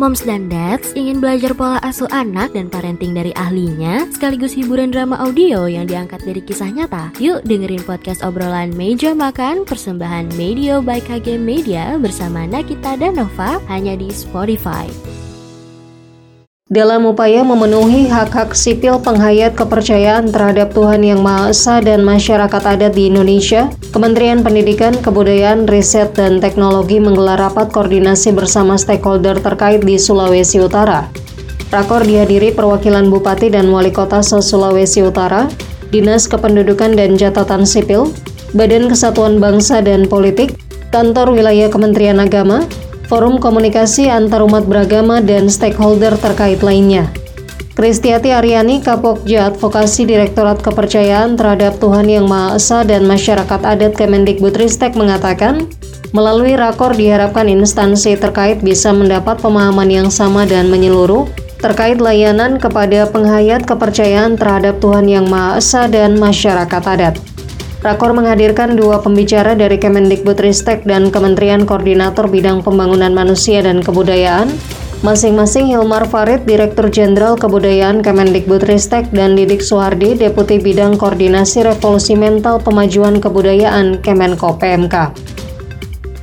Moms dan Dads ingin belajar pola asuh anak dan parenting dari ahlinya, sekaligus hiburan drama audio yang diangkat dari kisah nyata. Yuk dengerin podcast obrolan Meja Makan persembahan Media by KG Media bersama Nakita dan Nova hanya di Spotify. Dalam upaya memenuhi hak-hak sipil penghayat kepercayaan terhadap Tuhan Yang Maha Esa dan masyarakat adat di Indonesia, Kementerian Pendidikan, Kebudayaan, Riset, dan Teknologi menggelar rapat koordinasi bersama stakeholder terkait di Sulawesi Utara. Rakor dihadiri perwakilan Bupati dan Wali Kota se-Sulawesi Utara, Dinas Kependudukan dan Catatan Sipil, Badan Kesatuan Bangsa dan Politik, Kantor Wilayah Kementerian Agama, forum komunikasi antarumat beragama dan stakeholder terkait lainnya. Kristiati Aryani, Kapokja Advokasi Direktorat Kepercayaan terhadap Tuhan Yang Maha Esa dan Masyarakat Adat Kemendikbudristek mengatakan, melalui rakor diharapkan instansi terkait bisa mendapat pemahaman yang sama dan menyeluruh terkait layanan kepada penghayat kepercayaan terhadap Tuhan Yang Maha Esa dan masyarakat adat. Rakor menghadirkan dua pembicara dari Kemendikbudristek dan Kementerian Koordinator Bidang Pembangunan Manusia dan Kebudayaan, masing-masing Hilmar Farid, Direktur Jenderal Kebudayaan Kemendikbudristek, dan Didik Suhardi, Deputi Bidang Koordinasi Revolusi Mental Pemajuan Kebudayaan Kemenko PMK.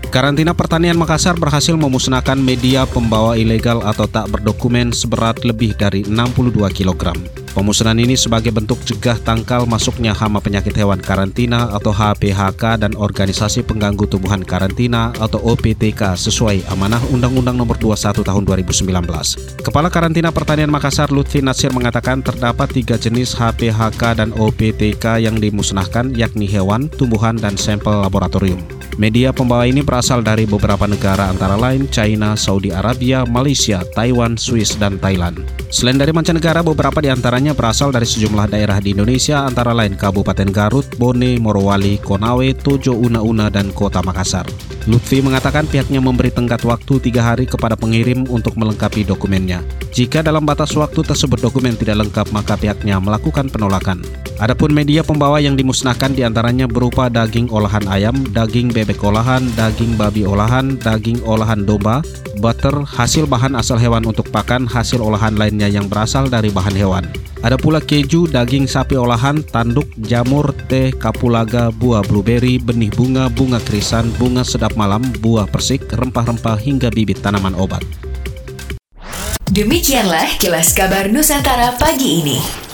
Karantina Pertanian Makassar berhasil memusnahkan media pembawa ilegal atau tak berdokumen seberat lebih dari 62 kg. Pemusnahan ini sebagai bentuk cegah tangkal masuknya hama penyakit hewan karantina atau HPHK dan organisasi pengganggu tumbuhan karantina atau OPTK sesuai amanah Undang-Undang Nomor 21 Tahun 2019. Kepala Karantina Pertanian Makassar Lutfi Nasir mengatakan terdapat tiga jenis HPHK dan OPTK yang dimusnahkan yakni hewan, tumbuhan, dan sampel laboratorium. Media pembawa ini berasal dari beberapa negara antara lain China, Saudi Arabia, Malaysia, Taiwan, Swiss, dan Thailand. Selain dari mancanegara, beberapa di antaranya berasal dari sejumlah daerah di Indonesia antara lain Kabupaten Garut, Bone, Morowali, Konawe, Tojo, Una-Una, dan Kota Makassar. Lutfi mengatakan pihaknya memberi tenggat waktu tiga hari kepada pengirim untuk melengkapi dokumennya. Jika dalam batas waktu tersebut dokumen tidak lengkap, maka pihaknya melakukan penolakan. Adapun media pembawa yang dimusnahkan di antaranya berupa daging olahan ayam, daging bebek olahan, daging babi olahan, daging olahan domba, butter, hasil bahan asal hewan untuk pakan, hasil olahan lainnya yang berasal dari bahan hewan. Ada pula keju, daging sapi olahan, tanduk, jamur, teh, kapulaga, buah blueberry, benih bunga, bunga krisan, bunga sedap malam, buah persik, rempah-rempah hingga bibit tanaman obat. Demikianlah kilas kabar Nusantara pagi ini.